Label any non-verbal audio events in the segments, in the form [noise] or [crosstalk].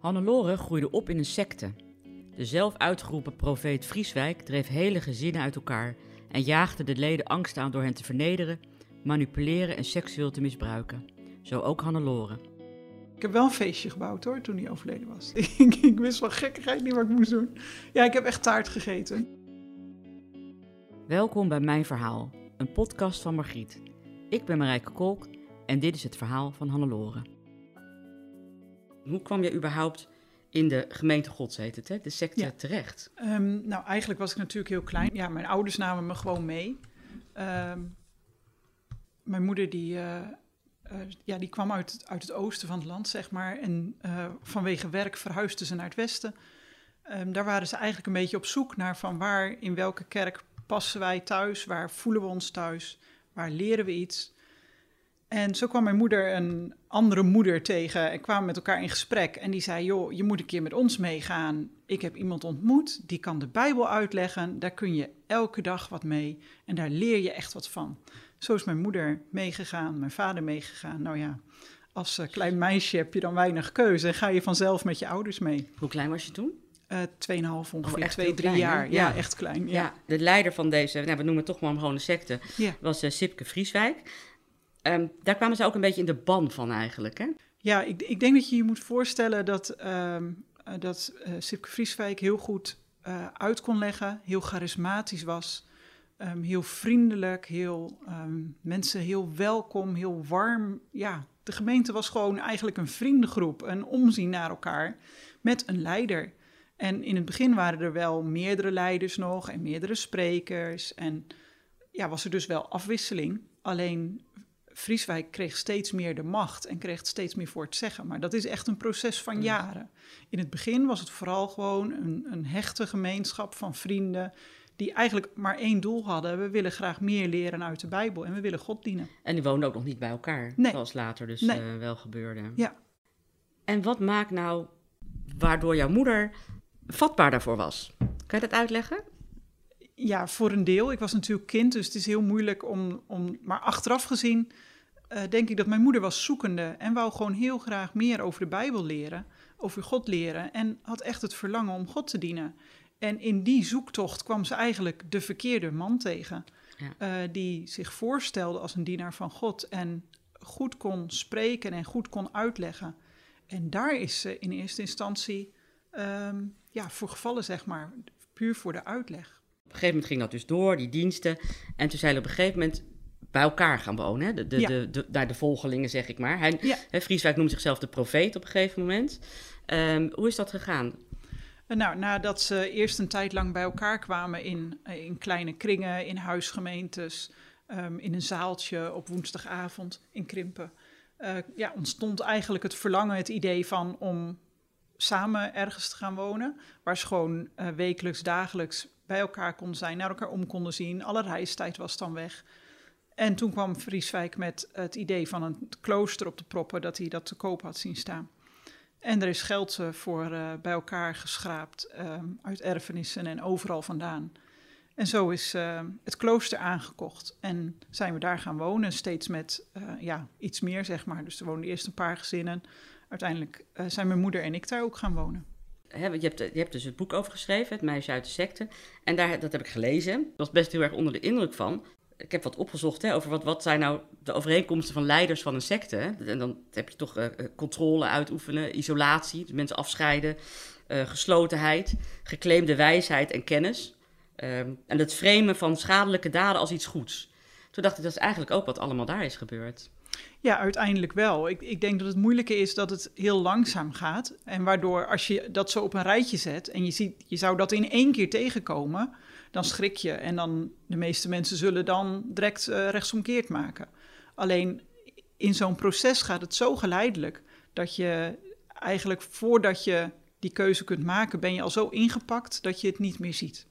Hannelore groeide op in een secte. De zelf uitgeroepen profeet Vrieswijk dreef hele gezinnen uit elkaar en jaagde de leden angst aan door hen te vernederen, manipuleren en seksueel te misbruiken. Zo ook Hannelore. Ik heb wel een feestje gebouwd hoor, toen hij overleden was. [laughs] ik, ik wist van gekkigheid niet wat ik moest doen. Ja, ik heb echt taart gegeten. Welkom bij Mijn Verhaal, een podcast van Margriet. Ik ben Marijke Kolk en dit is het verhaal van Hannelore. Hoe kwam je überhaupt in de gemeente Gods, heet het, hè? de secte, Ja. terecht? Ehm, nou, eigenlijk was ik natuurlijk heel klein. Ja, mijn ouders namen me gewoon mee. Ehm, mijn moeder die, eh, eh, ja, die kwam uit, het- uit het oosten van het land, zeg maar. En eh, vanwege werk verhuisden ze naar het westen. Ehm, daar waren ze eigenlijk een beetje op zoek naar van waar, in welke kerk passen wij thuis? Waar voelen we ons thuis? Waar leren we iets? En zo kwam mijn moeder een andere moeder tegen en kwamen met elkaar in gesprek. En die zei, joh, je moet een keer met ons meegaan. Ik heb iemand ontmoet, die kan de Bijbel uitleggen. Daar kun je elke dag wat mee en daar leer je echt wat van. Zo is mijn moeder meegegaan, mijn vader meegegaan. Nou ja, als eh, klein meisje heb je dan weinig keuze en ga je vanzelf met je ouders mee. Hoe klein was je toen? Eh 2,5 ongeveer, Oh, echt twee, drie klein, jaar. Ja, Ja. echt klein. Ja. Ja. de leider van deze, nou, we noemen het toch maar gewoon een secte, Ja. was eh, Sipke Vrieswijk. Ehm, daar kwamen ze ook een beetje in de ban van eigenlijk, hè? Ja, ik, ik denk dat je je moet voorstellen dat, eh, dat eh Sipke Vrieswijk heel goed eh, uit kon leggen, heel charismatisch was, ehm, heel vriendelijk, heel, mensen heel welkom, heel warm. Ja, de gemeente was gewoon eigenlijk een vriendengroep, een omzien naar elkaar met een leider. En in het begin waren er wel meerdere leiders nog en meerdere sprekers en ja, was er dus wel afwisseling. Alleen Vrieswijk kreeg steeds meer de macht en kreeg steeds meer voor het zeggen. Maar dat is echt een proces van jaren. In het begin was het vooral gewoon een, een hechte gemeenschap van vrienden. die eigenlijk maar één doel hadden. We willen graag meer leren uit de Bijbel en we willen God dienen. En die woonden ook nog niet bij elkaar, Nee. zoals later dus Nee. eh, wel gebeurde. Ja. En wat maakt nou waardoor jouw moeder vatbaar daarvoor was? Kan je dat uitleggen? Ja, voor een deel. Ik was natuurlijk kind, dus het is heel moeilijk om. om maar achteraf gezien eh, denk ik dat mijn moeder was zoekende en wou gewoon heel graag meer over de Bijbel leren, over God leren en had echt het verlangen om God te dienen. En in die zoektocht kwam ze eigenlijk de verkeerde man tegen, Ja. eh, die zich voorstelde als een dienaar van God en goed kon spreken en goed kon uitleggen. En daar is ze in eerste instantie ehm, ja, voor gevallen, zeg maar, puur voor de uitleg. Op een gegeven moment ging dat dus door, die diensten. En toen zijn ze op een gegeven moment bij elkaar gaan wonen. Hè? De, de, Ja. de, de, naar de volgelingen, zeg ik maar. Hij, Ja. hè, Vrieswijk noemt zichzelf de profeet op een gegeven moment. Ehm, hoe is dat gegaan? En Nou, nadat ze eerst een tijd lang bij elkaar kwamen in, eh, in kleine kringen, in huisgemeentes, ehm, in een zaaltje op woensdagavond in Krimpen, eh, ja, ontstond eigenlijk het verlangen, het idee van om samen ergens te gaan wonen, waar ze gewoon eh, wekelijks, dagelijks bij elkaar konden zijn, naar elkaar om konden zien. Alle reistijd was dan weg. En toen kwam Vrieswijk met het idee van een klooster op de proppen, dat hij dat te koop had zien staan. En er is geld eh, voor eh, bij elkaar geschraapt ehm, uit erfenissen en overal vandaan. En zo is eh, het klooster aangekocht en zijn we daar gaan wonen, steeds met eh, ja, iets meer zeg maar. Dus er woonden eerst een paar gezinnen. Uiteindelijk zijn mijn moeder en ik daar ook gaan wonen. Je, hebt, je hebt dus het boek over geschreven, Het meisje uit de secte. En daar, dat heb ik gelezen. Ik was best heel erg onder de indruk van. Ik heb wat opgezocht over wat, wat zijn nou de overeenkomsten van leiders van een secte. En dan heb je toch eh, eh, controle uitoefenen, isolatie, dus mensen afscheiden, eh, geslotenheid, geclaimde wijsheid en kennis. Ehm, en het framen van schadelijke daden als iets goeds. Toen dacht ik, dat is eigenlijk ook wat allemaal daar is gebeurd. Ja, uiteindelijk wel. Ik, ik denk dat het moeilijke is dat het heel langzaam gaat. En waardoor als je dat zo op een rijtje zet en je ziet, je zou dat in één keer tegenkomen, dan schrik je. En dan de meeste mensen zullen dan direct eh, rechtsomkeerd maken. Alleen in zo'n proces gaat het zo geleidelijk dat je eigenlijk voordat je die keuze kunt maken, ben je al zo ingepakt dat je het niet meer ziet.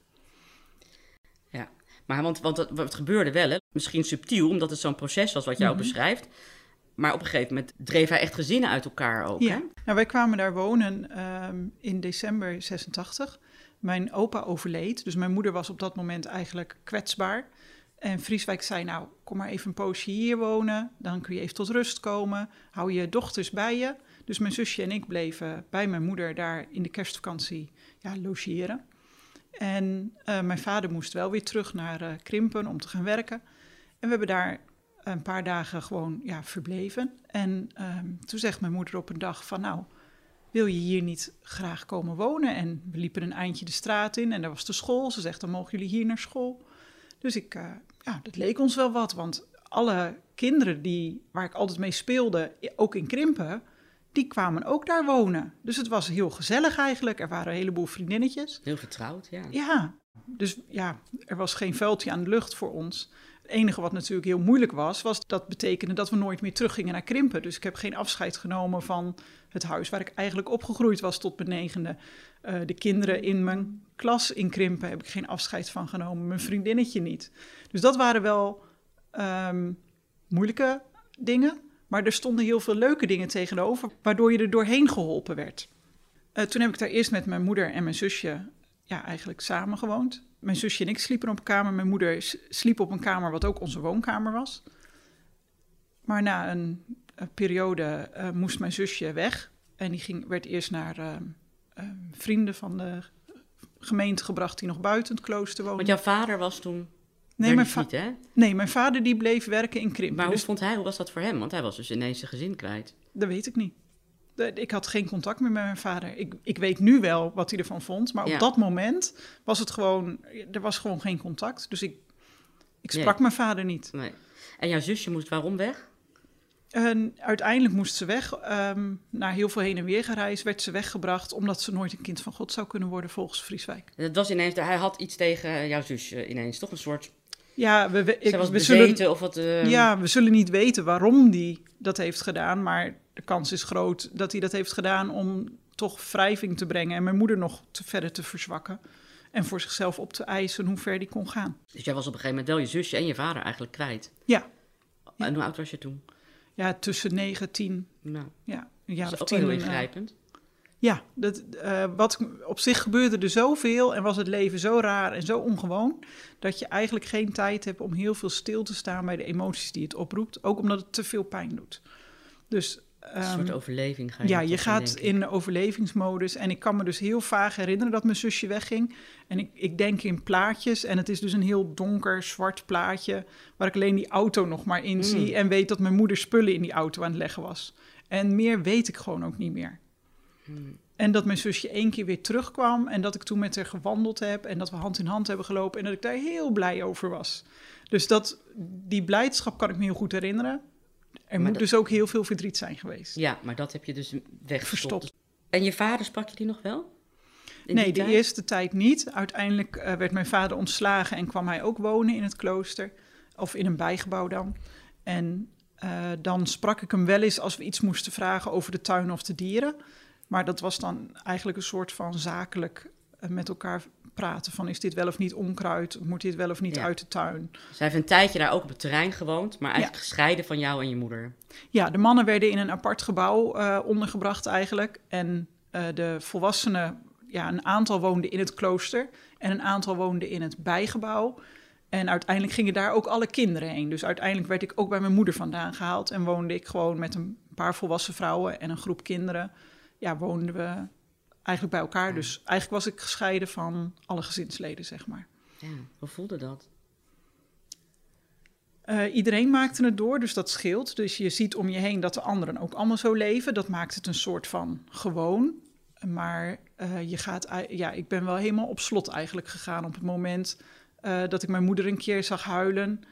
Ja, maar want, want gebeurde wel, hè? Misschien subtiel, omdat het zo'n proces was wat jij ook Mhm. beschrijft. Maar op een gegeven moment dreef hij echt gezinnen uit elkaar ook. Ja, Hè? nou, wij kwamen daar wonen ehm, in december 86. Mijn opa overleed, dus mijn moeder was op dat moment eigenlijk kwetsbaar. En Vrieswijk zei, nou, kom maar even een poosje hier wonen, dan kun je even tot rust komen. Hou je dochters bij je. Dus mijn zusje en ik bleven bij mijn moeder daar in de kerstvakantie ja, logeren. En eh, mijn vader moest wel weer terug naar eh, Krimpen om te gaan werken. En we hebben daar een paar dagen gewoon ja, verbleven. En ehm, toen zegt mijn moeder op een dag van nou, wil je hier niet graag komen wonen? En we liepen een eindje de straat in en daar was de school. Ze zegt dan mogen jullie hier naar school. Dus ik, eh, ja, dat leek ons wel wat, want alle kinderen die, waar ik altijd mee speelde, ook in Krimpen, die kwamen ook daar wonen. Dus het was heel gezellig eigenlijk. Er waren een heleboel vriendinnetjes. Heel vertrouwd, ja. Ja, dus ja, er was geen vuiltje aan de lucht voor ons. Enige wat natuurlijk heel moeilijk was, was dat betekende dat we nooit meer teruggingen naar Krimpen. Dus ik heb geen afscheid genomen van het huis waar ik eigenlijk opgegroeid was tot mijn negende. Eh, de kinderen in mijn klas in Krimpen heb ik geen afscheid van genomen, mijn vriendinnetje niet. Dus dat waren wel ehm, moeilijke dingen, maar er stonden heel veel leuke dingen tegenover, waardoor je er doorheen geholpen werd. Eh, toen heb ik daar eerst met mijn moeder en mijn zusje ja, eigenlijk samen gewoond. Mijn zusje en ik sliepen op een kamer. Mijn moeder sliep op een kamer wat ook onze woonkamer was. Maar na een, periode eh, moest mijn zusje weg. En die ging, werd eerst naar eh, eh, vrienden van de gemeente gebracht die nog buiten het klooster woonden. Want jouw vader was toen nee, mijn va- niet, hè? nee, mijn vader die bleef werken in Krimpen. Maar hoe Dus vond hij, hoe was dat voor hem? Want hij was dus ineens zijn gezin kwijt. dat weet ik niet. Ik had geen contact meer met mijn vader. Ik, ik weet nu wel wat hij ervan vond. Maar Ja. op dat moment was het gewoon... Er was gewoon geen contact. Dus ik, ik sprak Nee. mijn vader niet. Nee. En jouw zusje moest waarom weg? En uiteindelijk moest ze weg. Ehm, na heel veel heen en weer gereisd werd ze weggebracht... omdat ze nooit een kind van God zou kunnen worden volgens Vrieswijk. Het was ineens, hij had iets tegen jouw zusje ineens, toch? Een soort, Ja, we, we, ik, we zullen, of wat... eh, ja, we zullen niet weten waarom die dat heeft gedaan... maar kans is groot dat hij dat heeft gedaan om toch wrijving te brengen... en mijn moeder nog te, verder te verzwakken... en voor zichzelf op te eisen hoe ver die kon gaan. Dus jij was op een gegeven moment wel je zusje en je vader eigenlijk kwijt. Ja, En hoe oud was je toen? ja tussen 9 10, Nou, ja, een jaar dat is of ook wel tien. heel eh, ingrijpend. Ja, dat, eh, wat, op zich gebeurde er zoveel en was het leven zo raar en zo ongewoon... dat je eigenlijk geen tijd hebt om heel veel stil te staan bij de emoties die het oproept. Ook omdat het te veel pijn doet. Dus een soort ehm, overleving ga je ja, je gaat in overlevingsmodus. En ik kan me dus heel vaag herinneren dat mijn zusje wegging. En ik, ik denk in plaatjes. En het is dus een heel donker, zwart plaatje... waar ik alleen die auto nog maar in Mm. zie... en weet dat mijn moeder spullen in die auto aan het leggen was. En meer weet ik gewoon ook niet meer. Hmm. En dat mijn zusje één keer weer terugkwam en dat ik toen met haar gewandeld heb en dat we hand in hand hebben gelopen en dat ik daar heel blij over was. Dus dat, die blijdschap kan ik me heel goed herinneren. Er moet dat- dus ook heel veel verdriet zijn geweest. Ja, maar dat heb je dus weggestopt. En je vader, sprak je die nog wel? In nee, die de eerste tijd niet. Uiteindelijk eh, werd mijn vader ontslagen en kwam hij ook wonen in het klooster. Of in een bijgebouw dan. En eh, dan sprak ik hem wel eens als we iets moesten vragen over de tuin of de dieren. Maar dat was dan eigenlijk een soort van zakelijk eh, met elkaar praten. Van is dit wel of niet onkruid? Moet dit wel of niet Ja. uit de tuin? Dus hij heeft een tijdje daar ook op het terrein gewoond, maar eigenlijk gescheiden van jou en je moeder. Ja, de mannen werden in een apart gebouw eh, ondergebracht eigenlijk. En eh, de volwassenen, ja, een aantal woonden in het klooster en een aantal woonden in het bijgebouw. En uiteindelijk gingen daar ook alle kinderen heen. Dus uiteindelijk werd ik ook bij mijn moeder vandaan gehaald en woonde ik gewoon met een paar volwassen vrouwen en een groep kinderen. Ja, woonden we eigenlijk bij elkaar. Dus eigenlijk was ik gescheiden van alle gezinsleden, zeg maar. Ja, hoe voelde dat? Eh, iedereen maakte het door, dus dat scheelt. Dus je ziet om je heen dat de anderen ook allemaal zo leven. Dat maakt het een soort van gewoon. Maar eh, je gaat, ja, ik ben wel helemaal op slot eigenlijk gegaan op het moment eh, dat ik mijn moeder een keer zag huilen.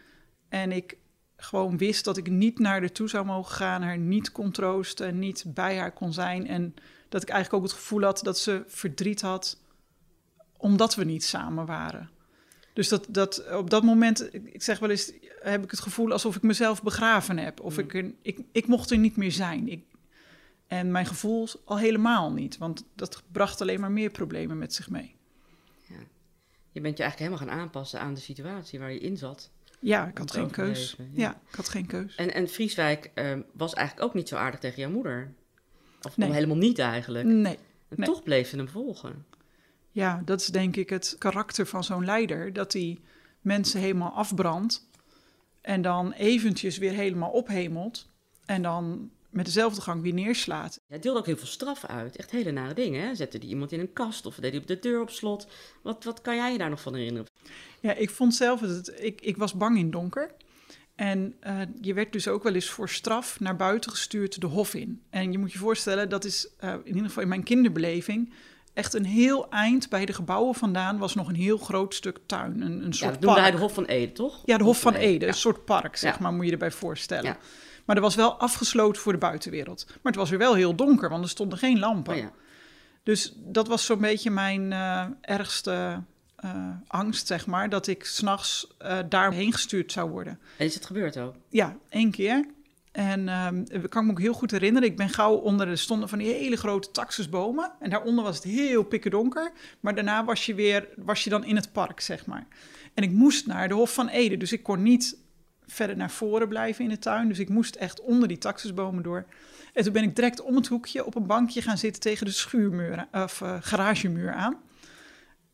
En ik gewoon wist dat ik niet naar haar toe zou mogen gaan, haar niet kon troosten, niet bij haar kon zijn. En dat ik eigenlijk ook het gevoel had dat ze verdriet had omdat we niet samen waren. Dus dat, dat, op dat moment, ik ik zeg wel eens, heb ik het gevoel alsof ik mezelf begraven heb. Of ik, er, ik, ik mocht er niet meer zijn. Ik, En mijn gevoel al helemaal niet, want dat bracht alleen maar meer problemen met zich mee. Je bent je eigenlijk helemaal gaan aanpassen aan de situatie waar je in zat. Ja, ik had geen keus. Ja. ja. ik had geen keus. En, en Frieswijk ehm, was eigenlijk ook niet zo aardig tegen jouw moeder. Of Nee. helemaal niet eigenlijk. Nee. En nee. toch bleef ze hem volgen. Ja, dat is denk ik het karakter van zo'n leider. Dat hij mensen helemaal afbrandt. En dan eventjes weer helemaal ophemelt. En dan met dezelfde gang weer neerslaat. Hij deelde ook heel veel straf uit. Echt hele nare dingen. Hè? Zette die iemand in een kast of deed hij op de deur op slot. Wat, wat kan jij je daar nog van herinneren? Ja, ik vond zelf dat het, ik, ik was bang in donker. En eh, je werd dus ook wel eens voor straf naar buiten gestuurd de hof in. En je moet je voorstellen, dat is eh, in ieder geval in mijn kinderbeleving... echt een heel eind bij de gebouwen vandaan was nog een heel groot stuk tuin. Een, een Ja, soort dat noemde hij de Hof van Ede, toch? Ja, de Hof van Ede, Ja. een soort park, zeg Ja. maar, moet je erbij voorstellen. Ja. Maar dat was wel afgesloten voor de buitenwereld. Maar het was weer wel heel donker, want er stonden geen lampen. Oh ja. Dus dat was zo'n beetje mijn eh, ergste eh, angst, zeg maar, dat ik s'nachts uh, daarheen gestuurd zou worden. En is het gebeurd ook? Ja, één keer. En ehm ik kan me ook heel goed herinneren, ik ben gauw onder, er stonden van die hele grote taxusbomen. En daaronder was het heel pikkerdonker. Maar daarna was je weer, was je dan in het park, zeg maar. En ik moest naar de Hof van Ede, dus ik kon niet verder naar voren blijven in de tuin. Dus ik moest echt onder die taxusbomen door. En toen ben ik direct om het hoekje op een bankje gaan zitten tegen de schuurmuur, of uh, garagemuur aan.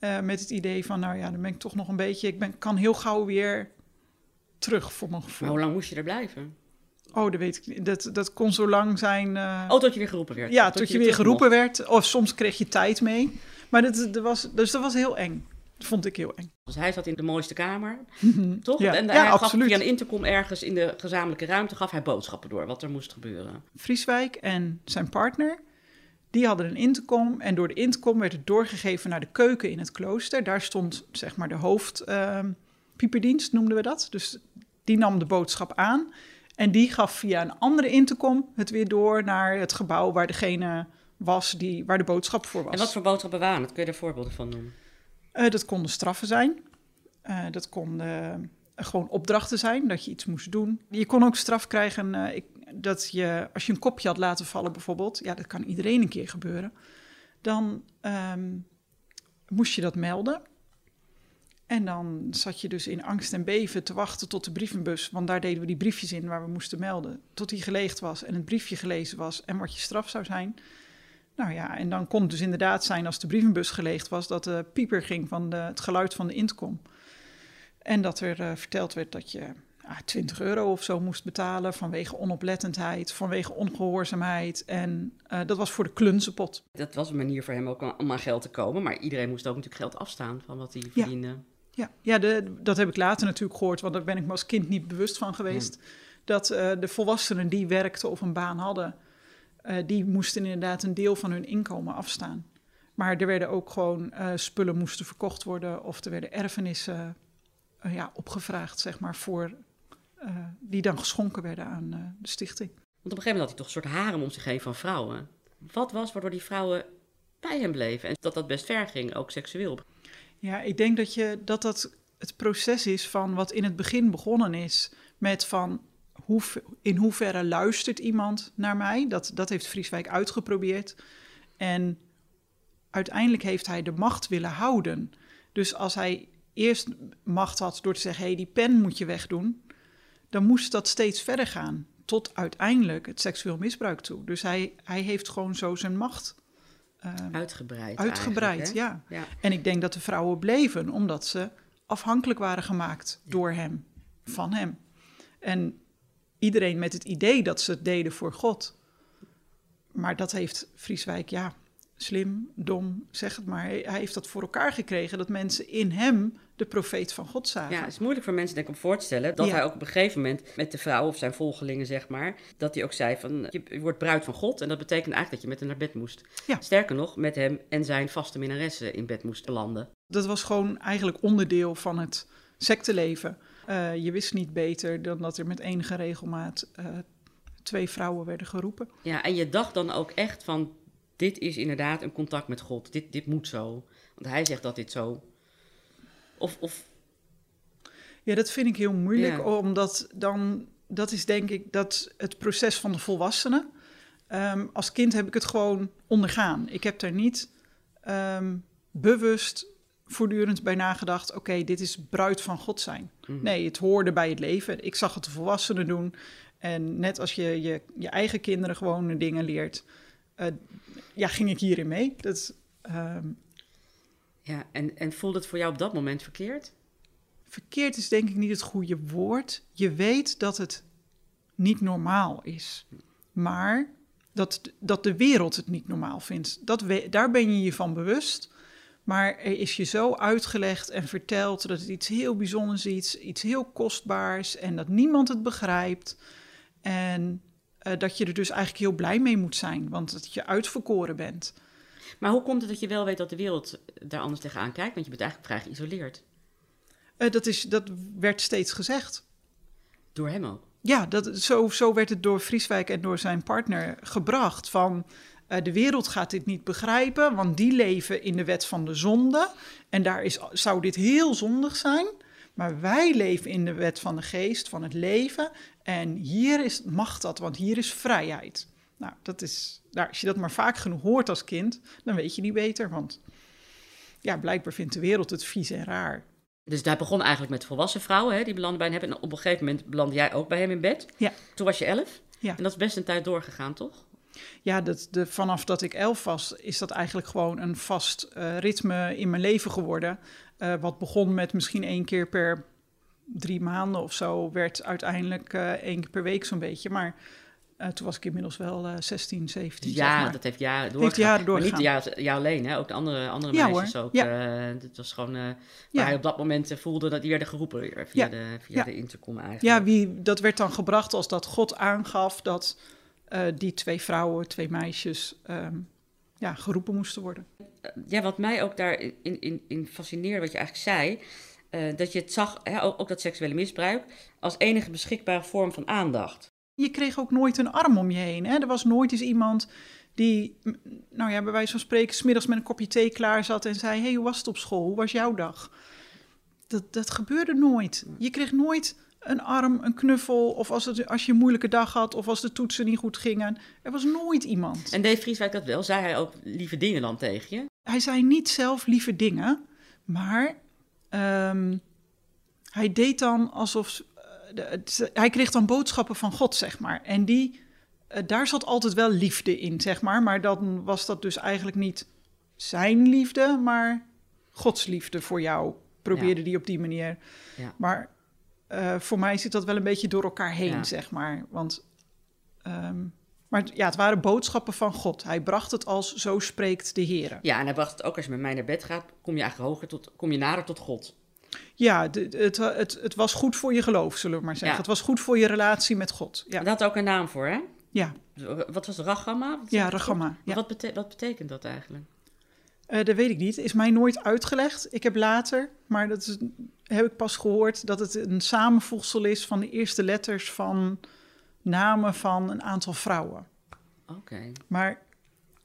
Uh, met het idee van, nou ja, dan ben ik toch nog een beetje, ik ben, kan heel gauw weer terug voor mijn gevoel. Maar hoe lang moest je er blijven? Oh, dat weet ik niet. Dat, dat kon zo lang zijn. Uh... Oh, tot je weer geroepen werd. Ja, tot, tot je, je weer geroepen mocht. werd. Of soms kreeg je tijd mee. Maar dat, dat was, dus dat was heel eng. Dat vond ik heel eng. Dus hij zat in de mooiste kamer, [laughs] toch? Ja, en ja, hij absoluut. gaf via een intercom ergens in de gezamenlijke ruimte gaf hij boodschappen door wat er moest gebeuren. Vrieswijk en zijn partner, die hadden een intercom. En door de intercom werd het doorgegeven naar de keuken in het klooster. Daar stond zeg maar de hoofdpieperdienst, uh, noemden we dat. Dus die nam de boodschap aan. En die gaf via een andere intercom het weer door naar het gebouw waar degene was die, waar de boodschap voor was. En wat voor boodschappen waren het? Kun je er voorbeelden van noemen? Uh, dat konden straffen zijn. Uh, dat konden uh, gewoon opdrachten zijn, dat je iets moest doen. Je kon ook straf krijgen eh, ik, dat je, als je een kopje had laten vallen bijvoorbeeld, ja, dat kan iedereen een keer gebeuren, dan um, moest je dat melden. En dan zat je dus in angst en beven te wachten tot de brievenbus, want daar deden we die briefjes in waar we moesten melden, tot die geleegd was en het briefje gelezen was en wat je straf zou zijn. Nou ja, en dan kon het dus inderdaad zijn als de brievenbus geleegd was, dat de pieper ging van de, het geluid van de intercom. En dat er uh, verteld werd dat je 20 euro of zo moest betalen vanwege onoplettendheid, vanwege ongehoorzaamheid. En uh, dat was voor de klunzenpot. Dat was een manier voor hem ook om aan geld te komen, maar iedereen moest ook natuurlijk geld afstaan van wat hij verdiende. Ja, ja, ja de, dat heb ik later natuurlijk gehoord, want daar ben ik me als kind niet bewust van geweest. Ja. Dat uh, de volwassenen die werkten of een baan hadden, uh, die moesten inderdaad een deel van hun inkomen afstaan. Maar er werden ook gewoon spullen moesten verkocht worden of er werden erfenissen ja, opgevraagd, zeg maar, voor, die dan geschonken werden aan de stichting. Want op een gegeven moment had hij toch een soort harem om zich heen van vrouwen. Wat was waardoor die vrouwen bij hem bleven en dat dat best ver ging, ook seksueel? Ja, ik denk dat je, dat, dat het proces is van wat in het begin begonnen is met van hoe, in hoeverre luistert iemand naar mij? Dat, dat heeft Vrieswijk uitgeprobeerd. En uiteindelijk heeft hij de macht willen houden. Dus als hij eerst macht had door te zeggen: hé, hey, die pen moet je wegdoen, dan moest dat steeds verder gaan. Tot uiteindelijk het seksueel misbruik toe. Dus hij, hij heeft gewoon zo zijn macht. Uh, uitgebreid. Uitgebreid, ja. ja. En ik denk dat de vrouwen bleven omdat ze afhankelijk waren gemaakt ja. door hem, van hem. En iedereen met het idee dat ze het deden voor God. Maar dat heeft Vrieswijk, ja, slim, dom, zeg het maar. Hij heeft dat voor elkaar gekregen dat mensen in hem de profeet van God zagen. Ja, het is moeilijk voor mensen denk ik om voor te stellen dat Ja. hij ook op een gegeven moment met de vrouw of zijn volgelingen zeg maar, dat hij ook zei van je wordt bruid van God en dat betekent eigenlijk dat je met hem naar bed moest. Ja. Sterker nog, met hem en zijn vaste minnaressen in bed moest landen. Dat was gewoon eigenlijk onderdeel van het secteleven. Eh, je wist niet beter dan dat er met enige regelmaat eh, twee vrouwen werden geroepen. Ja, en je dacht dan ook echt van dit is inderdaad een contact met God. Dit, dit moet zo. Want hij zegt dat dit zo. Of, of Ja, dat vind ik heel moeilijk, Ja. omdat dan, dat is denk ik dat het proces van de volwassenen. Ehm, als kind heb ik het gewoon ondergaan. Ik heb daar niet ehm, bewust voortdurend bij nagedacht: oké, dit is bruid van God zijn. Mhm. Nee, het hoorde bij het leven. Ik zag het de volwassenen doen. En net als je je, je eigen kinderen gewoon dingen leert, eh, ja, ging ik hierin mee. Dat, ehm, Ja, en, en voelde het voor jou op dat moment verkeerd? verkeerd is denk ik niet het goede woord. Je weet dat het niet normaal is. Maar dat, dat de wereld het niet normaal vindt. Dat we, daar ben je je van bewust. Maar er is je zo uitgelegd en verteld dat het iets heel bijzonders is, iets heel kostbaars en dat niemand het begrijpt. En eh, dat je er dus eigenlijk heel blij mee moet zijn, want dat je uitverkoren bent. Maar hoe komt het dat je wel weet dat de wereld daar anders tegenaan kijkt? Want je bent eigenlijk vrij geïsoleerd. Eh, dat, is, dat werd steeds gezegd. Door hem ook. Ja, dat, zo, zo werd het door Vrieswijk en door zijn partner gebracht. Van eh, de wereld gaat dit niet begrijpen, want die leven in de wet van de zonde. En daar is, zou dit heel zondig zijn. Maar wij leven in de wet van de geest, van het leven. En hier is, mag dat, want hier is vrijheid. Nou, dat is, nou, als je dat maar vaak genoeg hoort als kind, dan weet je niet beter. Want ja, blijkbaar vindt de wereld het vies en raar. Dus daar begon eigenlijk met volwassen vrouwen, hè, die belanden bij hem. En op een gegeven moment belandde jij ook bij hem in bed. Ja. Toen was je elf. Ja. En dat is best een tijd doorgegaan, toch? Ja, dat, de, vanaf dat ik elf was, is dat eigenlijk gewoon een vast eh, ritme in mijn leven geworden. Eh, wat begon met misschien één keer per drie maanden of zo, werd uiteindelijk eh, één keer per week zo'n beetje. Maar toen was ik inmiddels wel eh 16, 17. Ja, zeg maar. dat heeft jaren doorgegaan. jaren Maar niet jou, jou alleen, hè? ook de andere, andere Ja, meisjes hoor. ook. Ja. dit was gewoon waar Ja. hij op dat moment voelde dat die werden geroepen via, de, via Ja. de intercom eigenlijk. Ja, wie, dat werd dan gebracht als dat God aangaf dat eh, die twee vrouwen, twee meisjes, ehm, ja, geroepen moesten worden. Ja, wat mij ook daar in, in, in fascineerde, wat je eigenlijk zei, eh, dat je het zag, hè, ook, ook dat seksuele misbruik, als enige beschikbare vorm van aandacht. Je kreeg ook nooit een arm om je heen. Hè? Er was nooit eens iemand die, nou ja, bij wijze van spreken, smiddags met een kopje thee klaar zat en zei: hey, hoe was het op school? Hoe was jouw dag? Dat, dat gebeurde nooit. Je kreeg nooit een arm, een knuffel, of als, het, als je een moeilijke dag had, of als de toetsen niet goed gingen. Er was nooit iemand. En deed Vrieswijk dat wel? Zei hij ook lieve dingen dan tegen je? Hij zei niet zelf lieve dingen, maar ehm, hij deed dan alsof. eh, de- hij kreeg dan boodschappen van God, zeg maar. En die, eh, daar zat altijd wel liefde in, zeg maar. Maar dan was dat dus eigenlijk niet zijn liefde, maar Gods liefde voor jou. Probeerde die op die manier. Ja. Maar eh, voor mij zit dat wel een beetje door elkaar heen, Ja. zeg maar. Want. ehm, maar ja, het waren boodschappen van God. Hij bracht het als zo spreekt de Heer. Ja, en hij bracht het ook als je met mij naar bed gaat, kom je eigenlijk hoger tot, kom je nader tot God. Ja, het, het, het was goed voor je geloof, zullen we maar zeggen. Ja. Het was goed voor je relatie met God. Ja, dat had ook een naam voor, hè? ja, Wat was Ragama? Wat ja? Ragama. Ja. Wat, bete- wat betekent dat eigenlijk? Eh, dat weet ik niet. Is mij nooit uitgelegd. Ik heb later, maar dat is, heb ik pas gehoord, dat het een samenvoegsel is van de eerste letters van namen van een aantal vrouwen. Oké. Maar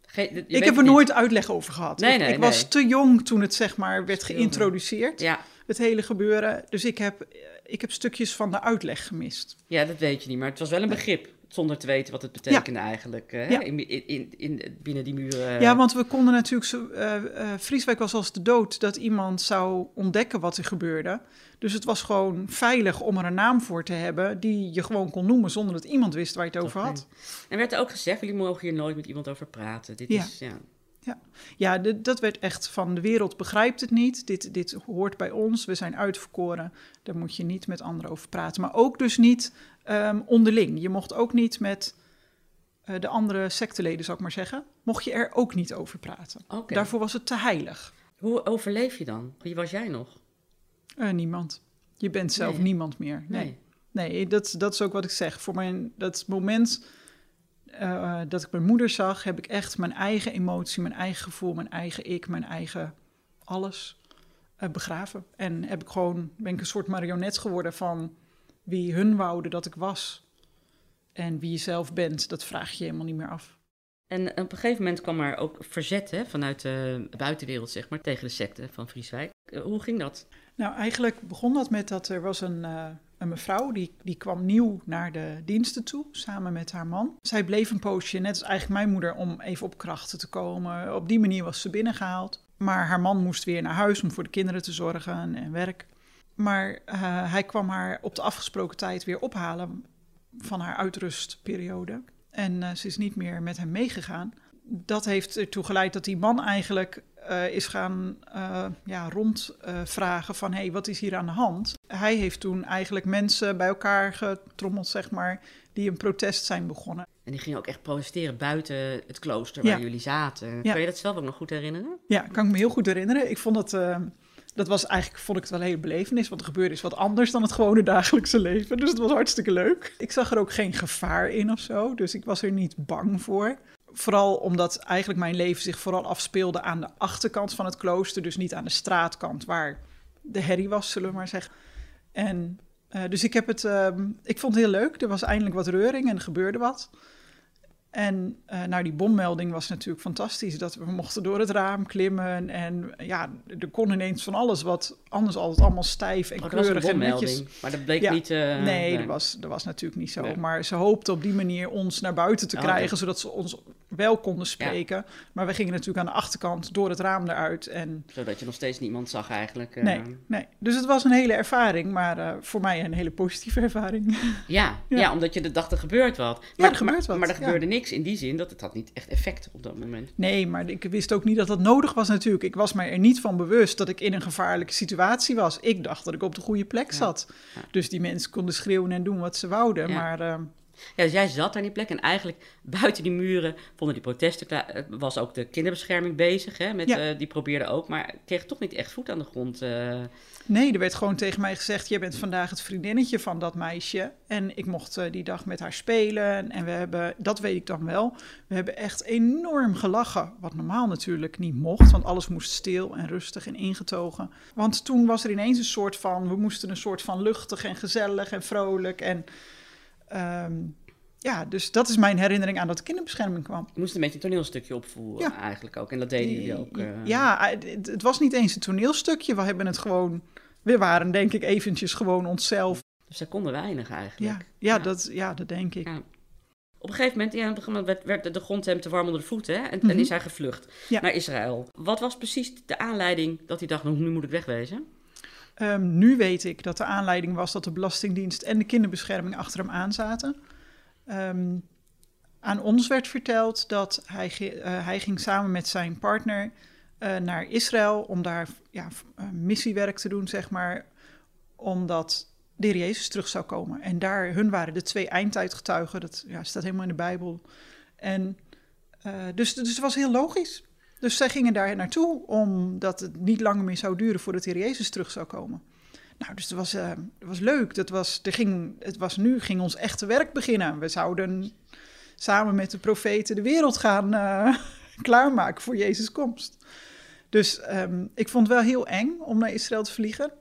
Ge- ik heb er niet. nooit uitleg over gehad. Nee, ik nee, ik was te jong toen het zeg maar werd geïntroduceerd, Ja, het hele gebeuren. Dus ik heb, ik heb stukjes van de uitleg gemist. ja, dat weet je niet, maar het was wel een begrip. Zonder te weten wat het betekende eigenlijk. Hè? Ja. In, in, in, in- binnen die muren. Ja, want we konden natuurlijk zo. eh eh, Vrieswijk was als de dood dat iemand zou ontdekken wat er gebeurde. Dus het was gewoon veilig om er een naam voor te hebben die je gewoon kon noemen zonder dat iemand wist waar je het over had. En werd er ook gezegd, jullie mogen hier nooit met iemand over praten. Dit Ja. is, ja. Ja, dit- dat werd echt van de wereld begrijpt het niet. Dit, dit hoort bij ons. We zijn uitverkoren. Daar moet je niet met anderen over praten. Maar ook dus niet ehm, onderling. Je mocht ook niet met eh, de andere secteleden, zou ik maar zeggen. Mocht je er ook niet over praten. Daarvoor was het te heilig. Hoe overleef je dan? Wie was jij nog? Eh, niemand. Je bent zelf Nee. niemand meer. Nee. Nee, dat, dat is ook wat ik zeg. Voor mijn, dat moment eh, dat ik mijn moeder zag, heb ik echt mijn eigen emotie, mijn eigen gevoel, mijn eigen ik, mijn eigen alles eh, begraven. En heb ik gewoon, ben ik een soort marionet geworden van wie hun wouden dat ik was. En wie je zelf bent, dat vraag je helemaal niet meer af. En op een gegeven moment kwam er ook verzet hè, vanuit de buitenwereld, zeg maar, tegen de secte van Vrieswijk. Eh, Hoe ging dat? Nou, eigenlijk begon dat met dat er was een, een mevrouw, die, die kwam nieuw naar de diensten toe, samen met haar man. Zij bleef een poosje, net als eigenlijk mijn moeder, om even op krachten te komen. Op die manier was ze binnengehaald. Maar haar man moest weer naar huis om voor de kinderen te zorgen en werk. Maar uh, hij kwam haar op de afgesproken tijd weer ophalen van haar uitrustperiode. En uh, ze is niet meer met hem meegegaan. Dat heeft ertoe geleid dat die man eigenlijk uh, is gaan ja, rondvragen van... hé, hey, wat is hier aan de hand? Hij heeft toen eigenlijk mensen bij elkaar getrommeld, zeg maar... die een protest zijn begonnen. En die gingen ook echt protesteren buiten het klooster waar Ja. jullie zaten. Ja. Kan je dat zelf ook nog goed herinneren? Ja, kan ik me heel goed herinneren. Ik vond dat, eh, dat was eigenlijk, vond ik het wel een hele belevenis, want er gebeurde iets wat anders dan het gewone dagelijkse leven. Dus het was hartstikke leuk. Ik zag er ook geen gevaar in of zo, dus ik was er niet bang voor. Vooral omdat eigenlijk mijn leven zich vooral afspeelde aan de achterkant van het klooster, dus niet aan de straatkant waar de herrie was, zullen we maar zeggen. En eh, dus ik heb het, ehm, ik vond het heel leuk. Er was eindelijk wat reuring en er gebeurde wat. En eh, nou, die bommelding was natuurlijk fantastisch. Dat we mochten door het raam klimmen. En ja, er kon ineens van alles wat anders altijd allemaal stijf en Oh, kleurig en netjes. Maar dat bleek Ja. niet... eh, nee, dat was, dat was natuurlijk niet zo. Nee. Maar ze hoopte op die manier ons naar buiten te Oh, krijgen, zodat ze ons wel konden spreken. Maar we gingen natuurlijk aan de achterkant door het raam eruit. En Zodat je nog steeds niemand zag eigenlijk. eh. nee, nee. Dus het was een hele ervaring, maar eh, voor mij een hele positieve ervaring. [laughs] Ja, Ja. ja. omdat je de dacht er gebeurt wat. er Maar, gebeurt maar, wat, Maar er gebeurde niks in die zin dat het had niet echt effect op dat moment. Nee, maar ik wist ook niet dat dat nodig was natuurlijk. Ik was me er niet van bewust dat ik in een gevaarlijke situatie was. Ik dacht dat ik op de goede plek zat. Dus die mensen konden schreeuwen en doen wat ze wouden. Maar eh, Ja, dus jij zat daar die plek en eigenlijk buiten die muren vonden die protesten klaar. eh, Was ook de kinderbescherming bezig, hè? Met, Ja. eh, die probeerde ook, maar kreeg toch niet echt voet aan de grond. eh. nee, er werd gewoon tegen mij gezegd... jij bent vandaag het vriendinnetje van dat meisje. En ik mocht die dag met haar spelen. En we hebben, dat weet ik dan wel... we hebben echt enorm gelachen. Wat normaal natuurlijk niet mocht... want alles moest stil en rustig en ingetogen. Want toen was er ineens een soort van... we moesten een soort van luchtig en gezellig en vrolijk... en Ehm, ja, dus dat is mijn herinnering aan dat de kinderbescherming kwam. Je moest een beetje een toneelstukje opvoeren Ja. eigenlijk ook. En dat deden jullie ook. eh. Ja, het, het was niet eens een toneelstukje. We hebben het gewoon... We waren denk ik eventjes gewoon onszelf. Dus zij konden weinig eigenlijk. Ja, ja, Ja. Dat, ja dat denk ik. Ja. Op een gegeven moment, ja, op een gegeven moment werd, de grond hem te warm onder de voeten. Hè? En, Mhm. en is hij gevlucht naar Israël. Wat was precies de aanleiding dat hij dacht, nou, nu moet ik wegwezen? Ehm, nu weet ik dat de aanleiding was dat de Belastingdienst en de kinderbescherming achter hem aan zaten. Ehm, aan ons werd verteld dat hij, eh, hij ging samen met zijn partner eh, naar Israël om daar ja, eh, missiewerk te doen, zeg maar, omdat de Jezus terug zou komen. En daar, hun waren de twee eindtijdgetuigen, dat ja, staat helemaal in de Bijbel. En dus, dus het was heel logisch. Dus zij gingen daar naartoe omdat het niet langer meer zou duren voordat de Jezus terug zou komen. Nou, dus het was, eh, het was leuk. Dat was, er ging, het was nu ging ons echte werk beginnen. We zouden samen met de profeten de wereld gaan eh, [laughs] klaarmaken voor Jezus' komst. Dus ehm, ik vond het wel heel eng om naar Israël te vliegen.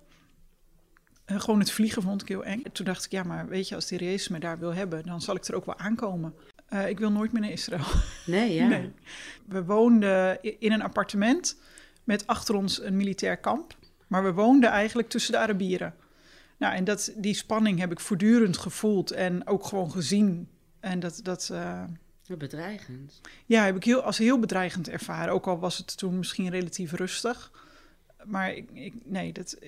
Eh, gewoon het vliegen vond ik heel eng. Toen dacht ik, ja, maar weet je, als de Heer me daar wil hebben, dan zal ik er ook wel aankomen. Eh, ik wil nooit meer naar Israël. [laughs] Nee, ja. Nee. We woonden in een appartement met achter ons een militair kamp. Maar we woonden eigenlijk tussen de Arabieren. Nou, en dat, die spanning heb ik voortdurend gevoeld en ook gewoon gezien. En dat, dat eh, Bedreigend. ja, heb ik heel, als heel bedreigend ervaren. Ook al was het toen misschien relatief rustig. Maar ik, ik, nee, dat,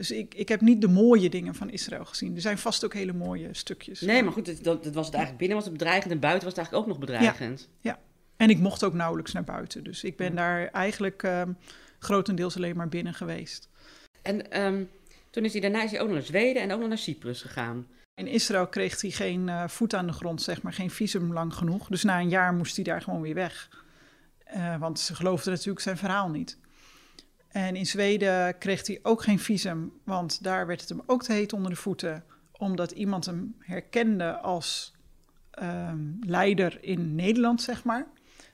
dus ik, ik heb niet de mooie dingen van Israël gezien. Er zijn vast ook hele mooie stukjes. Nee, maar goed, dat, dat was het eigenlijk binnen was het bedreigend en buiten was het eigenlijk ook nog bedreigend. En ik mocht ook nauwelijks naar buiten. Dus ik ben daar eigenlijk ehm, grotendeels alleen maar binnen geweest. En ehm, toen is hij daarna is hij ook nog naar Zweden en ook nog naar Cyprus gegaan. In Israël kreeg hij geen eh, voet aan de grond, zeg maar, geen visum lang genoeg. Dus na een jaar moest hij daar gewoon weer weg. Eh, want ze geloofden natuurlijk zijn verhaal niet. En in Zweden kreeg hij ook geen visum, want daar werd het hem ook te heet onder de voeten. Omdat iemand hem herkende als ehm, leider in Nederland, zeg maar.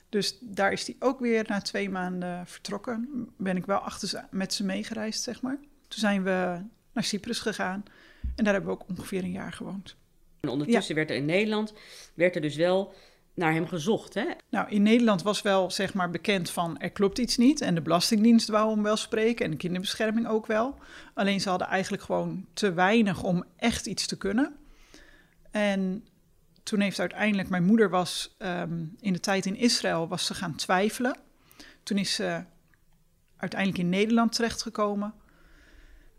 Dus daar is hij ook weer na twee maanden vertrokken. Ben ik wel achter ze, met ze meegereisd, zeg maar. Toen zijn we naar Cyprus gegaan. En daar hebben we ook ongeveer een jaar gewoond. En ondertussen werd er in Nederland werd er dus wel naar hem gezocht, hè? Nou, in Nederland was wel zeg maar bekend van er klopt iets niet. En de Belastingdienst wou hem wel spreken en de kinderbescherming ook wel. Alleen ze hadden eigenlijk gewoon te weinig om echt iets te kunnen. En toen heeft uiteindelijk, mijn moeder was ehm, in de tijd in Israël, was ze gaan twijfelen. Toen is ze uiteindelijk in Nederland terechtgekomen.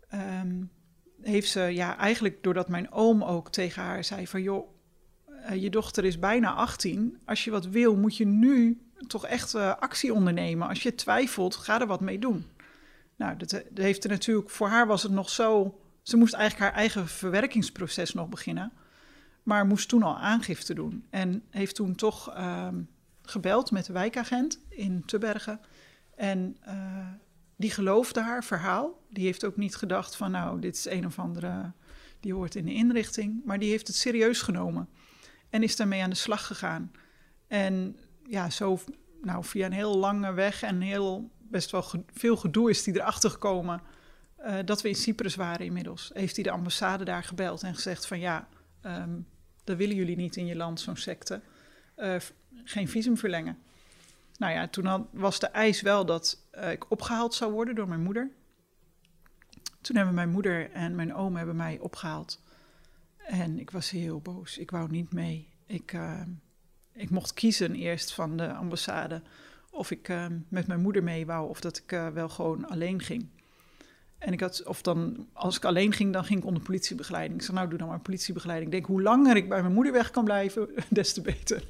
Ehm, heeft ze, ja, eigenlijk doordat mijn oom ook tegen haar zei van, joh, eh, je dochter is bijna 18. Als je wat wil, moet je nu toch echt uh, actie ondernemen. Als je twijfelt, ga er wat mee doen. Nou, dat, dat, heeft er natuurlijk, voor haar was het nog zo. Ze moest eigenlijk haar eigen verwerkingsproces nog beginnen. Maar moest toen al aangifte doen. En heeft toen toch ehm, gebeld met de wijkagent in Tubbergen. En die geloofde haar verhaal. Die heeft ook niet gedacht van, nou, dit is een of andere, die hoort in de inrichting. Maar die heeft het serieus genomen. En is daarmee aan de slag gegaan. En ja, zo nou, via een heel lange weg en heel best wel veel gedoe is hij erachter gekomen uh, dat we in Cyprus waren inmiddels. Heeft hij de ambassade daar gebeld en gezegd van ja, um, dat willen jullie niet in je land, zo'n secte. Uh, geen visum verlengen. Nou ja, toen was de eis wel dat uh, ik opgehaald zou worden door mijn moeder. Toen hebben mijn moeder en mijn oom hebben mij opgehaald. En ik was heel boos. Ik wou niet mee. Ik, uh, ik mocht kiezen eerst van de ambassade of ik uh, met mijn moeder mee wou of dat ik uh, wel gewoon alleen ging. En ik had, of dan, als ik alleen ging, dan ging ik onder politiebegeleiding. Ik zei, nou, doe dan maar politiebegeleiding. Ik denk, hoe langer ik bij mijn moeder weg kan blijven, [laughs] des te beter.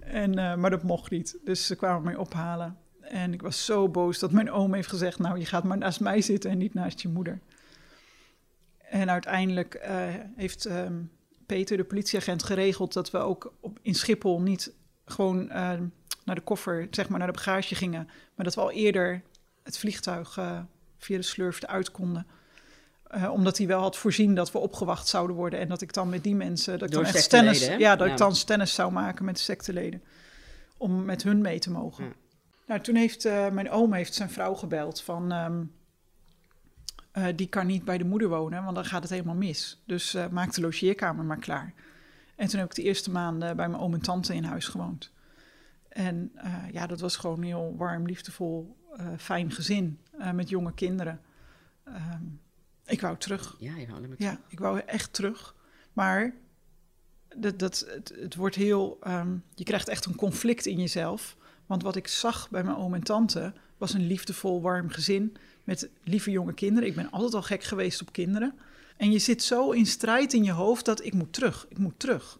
En, maar dat mocht niet. Dus ze kwamen mij ophalen. En ik was zo boos dat mijn oom heeft gezegd, nou, je gaat maar naast mij zitten en niet naast je moeder. En uiteindelijk uh, heeft um, Peter, de politieagent, geregeld dat we ook op, in Schiphol niet gewoon uh, naar de koffer, zeg maar naar de bagage gingen, maar dat we al eerder het vliegtuig uh, via de slurf eruit konden. omdat hij wel had voorzien dat we opgewacht zouden worden en dat ik dan met die mensen, dat ik Door dan echt hè? ja, dat Ja. ik dan stennis zou maken met de secteleden, om met hun mee te mogen. Ja. Nou, toen heeft mijn oom heeft zijn vrouw gebeld van. Um, uh, die kan niet bij de moeder wonen, want dan gaat het helemaal mis. Dus uh, maak de logeerkamer maar klaar. En toen heb ik de eerste maanden bij mijn oom en tante in huis gewoond. En uh, ja, dat was gewoon een heel warm, liefdevol, fijn gezin met jonge kinderen. Um, ik wou terug. Ja, je wou maar Ja, ik wou echt terug. Maar dat, dat, het, het wordt heel. Um, je krijgt echt een conflict in jezelf. Want wat ik zag bij mijn oom en tante was een liefdevol, warm gezin met lieve jonge kinderen. Ik ben altijd al gek geweest op kinderen. En je zit zo in strijd in je hoofd dat ik moet terug, ik moet terug.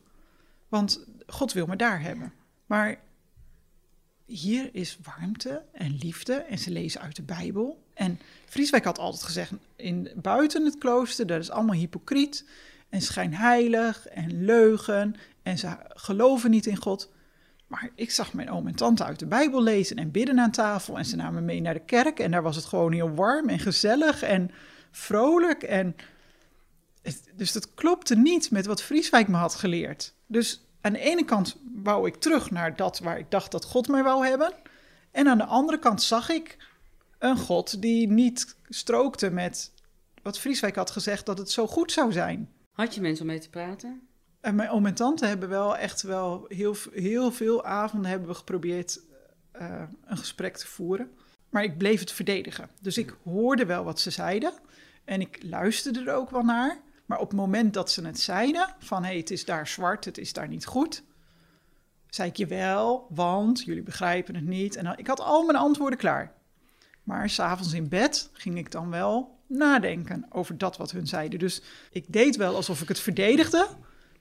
Want God wil me daar hebben. Maar hier is warmte en liefde en ze lezen uit de Bijbel. En Vrieswijk had altijd gezegd, in, buiten het klooster, dat is allemaal hypocriet en schijnheilig en leugen. En ze geloven niet in God. Maar ik zag mijn oom en tante uit de Bijbel lezen en bidden aan tafel. En ze namen me mee naar de kerk. En daar was het gewoon heel warm en gezellig en vrolijk. En dus dat klopte niet met wat Vrieswijk me had geleerd. Dus aan de ene kant wou ik terug naar dat waar ik dacht dat God mij wou hebben. En aan de andere kant zag ik een God die niet strookte met wat Vrieswijk had gezegd dat het zo goed zou zijn. Had je mensen om mee te praten? En mijn oom en tante hebben wel echt wel heel, heel veel avonden hebben we geprobeerd uh, een gesprek te voeren. Maar ik bleef het verdedigen. Dus ik hoorde wel wat ze zeiden. En ik luisterde er ook wel naar. Maar op het moment dat ze het zeiden, van hé, hey, het is daar zwart, het is daar niet goed. Zei ik je wel, want jullie begrijpen het niet. En dan, ik had al mijn antwoorden klaar. Maar s'avonds in bed ging ik dan wel nadenken over dat wat hun zeiden. Dus ik deed wel alsof ik het verdedigde,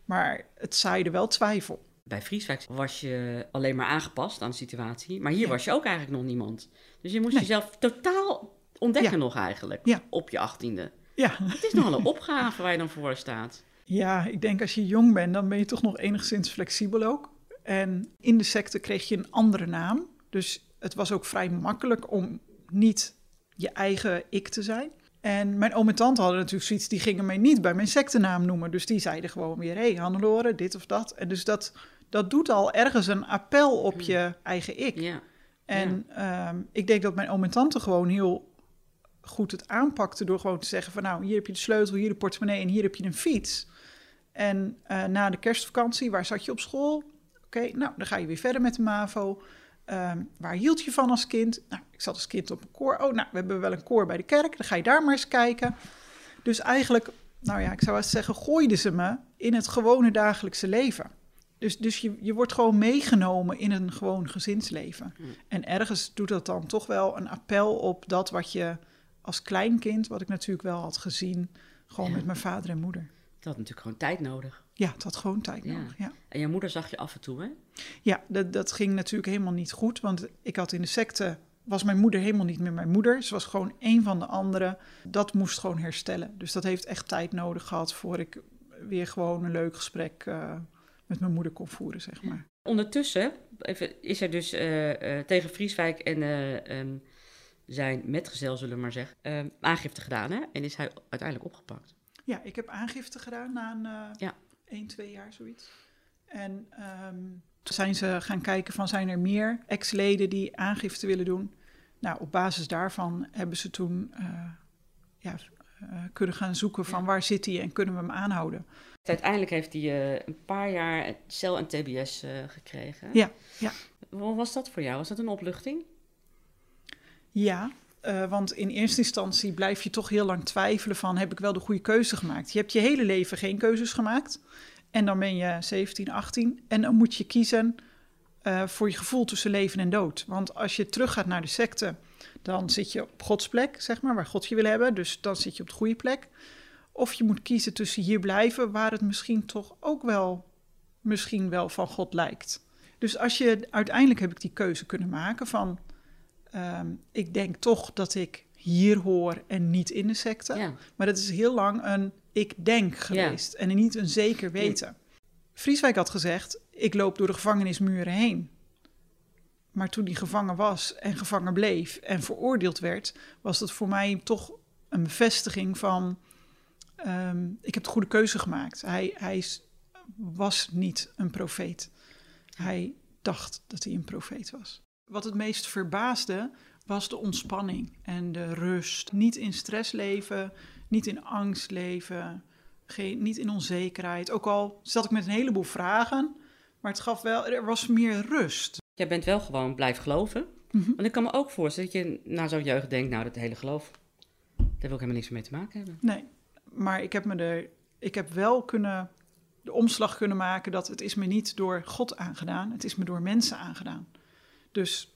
maar het zaaide wel twijfel. Bij Vrieswijk was je alleen maar aangepast aan de situatie. Maar hier ja. was je ook eigenlijk nog niemand. Dus je moest nee. jezelf totaal ontdekken ja. nog eigenlijk. Ja. Op je achttiende. Ja. Het is nogal een [laughs] opgave waar je dan voor staat. Ja, ik denk als je jong bent, dan ben je toch nog enigszins flexibel ook. En in de secte kreeg je een andere naam. Dus het was ook vrij makkelijk om niet je eigen ik te zijn. En mijn oom en tante hadden natuurlijk zoiets, die gingen mij niet bij mijn sectenaam noemen. Dus die zeiden gewoon weer, hé hey, Hannelore, dit of dat. En dus dat, dat doet al ergens een appel op je eigen ik. Ja. En ja. Um, ik denk dat mijn oom en tante gewoon heel goed het aanpakte door gewoon te zeggen van nou, hier heb je de sleutel, hier de portemonnee en hier heb je een fiets. En uh, na de kerstvakantie, waar zat je op school? Oké, nou, dan ga je weer verder met de MAVO. Ehm, waar hield je van als kind? Nou, ik zat als kind op een koor. Oh, nou, we hebben wel een koor bij de kerk. Dan ga je daar maar eens kijken. Dus eigenlijk, nou ja, ik zou eens zeggen, gooiden ze me in het gewone dagelijkse leven. Dus, dus je, je wordt gewoon meegenomen in een gewoon gezinsleven. En ergens doet dat dan toch wel een appel op dat wat je als kleinkind, wat ik natuurlijk wel had gezien, gewoon Ja. met mijn vader en moeder. Dat had natuurlijk gewoon tijd nodig. Ja, het had gewoon tijd Ja. nodig. Ja, En je moeder zag je af en toe, hè? ja dat, dat ging natuurlijk helemaal niet goed, want ik had in de secte, was mijn moeder helemaal niet meer mijn moeder. Ze was gewoon een van de anderen. Dat moest gewoon herstellen. Dus dat heeft echt tijd nodig gehad voor ik weer gewoon een leuk gesprek eh, met mijn moeder kon voeren, zeg maar. Ondertussen even, is er dus eh, eh, tegen Vrieswijk en ehm, zijn metgezel, zullen we maar zeggen, ehm, aangifte gedaan, hè? En is hij uiteindelijk opgepakt. Ja, ik heb aangifte gedaan na een Ja. 1, 2 jaar zoiets. En ehm, toen zijn ze gaan kijken van zijn er meer ex-leden die aangifte willen doen. Nou, op basis daarvan hebben ze toen eh, ja, eh, kunnen gaan zoeken van Ja. waar zit hij en kunnen we hem aanhouden. Uiteindelijk heeft hij eh, een paar jaar cel en TBS gekregen. Ja, ja. Hoe was dat voor jou? Was dat een opluchting? Ja, eh, want in eerste instantie blijf je toch heel lang twijfelen van heb ik wel de goede keuze gemaakt. Je hebt je hele leven geen keuzes gemaakt en dan ben je 17, 18 en dan moet je kiezen eh, voor je gevoel tussen leven en dood. Want als je teruggaat naar de secte, dan zit je op Gods plek, zeg maar, waar God je wil hebben. Dus dan zit je op de goede plek. Of je moet kiezen tussen hier blijven, waar het misschien toch ook wel, misschien wel van God lijkt. Dus als je, uiteindelijk heb ik die keuze kunnen maken van, ehm, ik denk toch dat ik hier hoor en niet in de secte. Ja. Maar dat is heel lang een ik denk geweest en niet een zeker weten. Vrieswijk had gezegd, ik loop door de gevangenismuren heen. Maar toen hij gevangen was en gevangen bleef en veroordeeld werd, was dat voor mij toch een bevestiging van, ehm, ik heb de goede keuze gemaakt. Hij, hij is- was niet een profeet. Hij dacht dat hij een profeet was. Wat het meest verbaasde was de ontspanning en de rust. Niet in stress leven, niet in angst leven, geen, niet in onzekerheid. Ook al zat ik met een heleboel vragen, maar het gaf wel, er was meer rust. Jij bent wel gewoon blijven geloven. Mhm. Want ik kan me ook voorstellen dat je na zo'n jeugd denkt, nou, dat hele geloof, daar wil ik helemaal niks mee te maken hebben. Nee, maar ik heb me er, ik heb wel kunnen, de omslag kunnen maken dat het is me niet door God aangedaan, het is me door mensen aangedaan. Dus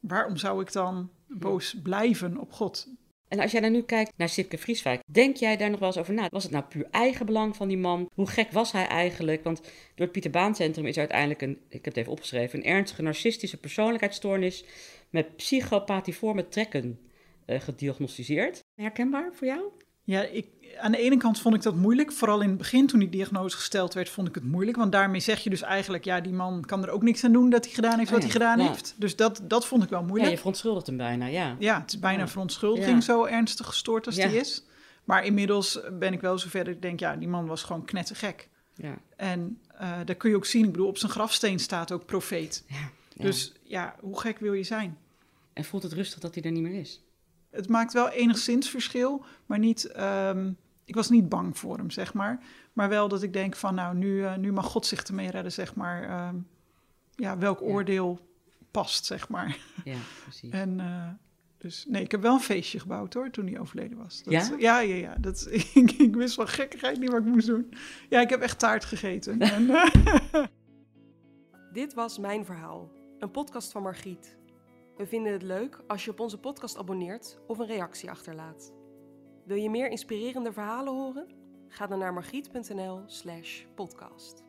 waarom zou ik dan boos blijven op God? En als jij dan nu kijkt naar Sipke Vrieswijk, denk jij daar nog wel eens over na? Was het nou puur eigen belang van die man? Hoe gek was hij eigenlijk? Want door het Pieter Baan Centrum is uiteindelijk een, ik heb het even opgeschreven, een ernstige narcistische persoonlijkheidsstoornis met psychopathieforme trekken eh, gediagnosticeerd. Herkenbaar voor jou? Ja, ik, aan de ene kant vond ik dat moeilijk. Vooral in het begin, toen die diagnose gesteld werd, vond ik het moeilijk. Want daarmee zeg je dus eigenlijk, ja, die man kan er ook niks aan doen dat hij gedaan heeft Oh wat ja, hij gedaan ja. heeft. Dus dat, dat vond ik wel Ja, moeilijk. je verontschuldigt hem bijna, ja. Ja, het is bijna Ja. verontschuldiging, Ja. zo ernstig gestoord als Ja. die is. Maar inmiddels ben ik wel zover dat ik denk, ja, die man was gewoon knettergek. ja. En eh daar kun je ook zien, ik bedoel, op zijn grafsteen staat ook profeet. ja. ja. Dus ja, hoe gek wil je zijn? En voelt het rustig dat hij er niet meer is? Het maakt wel enigszins verschil, maar niet. ehm, ik was niet bang voor hem, zeg maar. Maar wel dat ik denk van, nou, nu, eh, nu mag God zich ermee redden, zeg maar. ehm, ja, welk Ja. oordeel past, zeg maar. Ja, precies. [laughs] En eh, dus, nee, ik heb wel een feestje gebouwd hoor, toen hij overleden was. Dat, Ja? Ja, ja, ja. Dat, [laughs] ik, ik wist van gekkigheid niet wat ik moest doen. Ja, ik heb echt taart gegeten. En, eh, [laughs] Dit was Mijn Verhaal, een podcast van Margriet. We vinden het leuk als je op onze podcast abonneert of een reactie achterlaat. Wil je meer inspirerende verhalen horen? Ga dan naar margriet.nl slash podcast.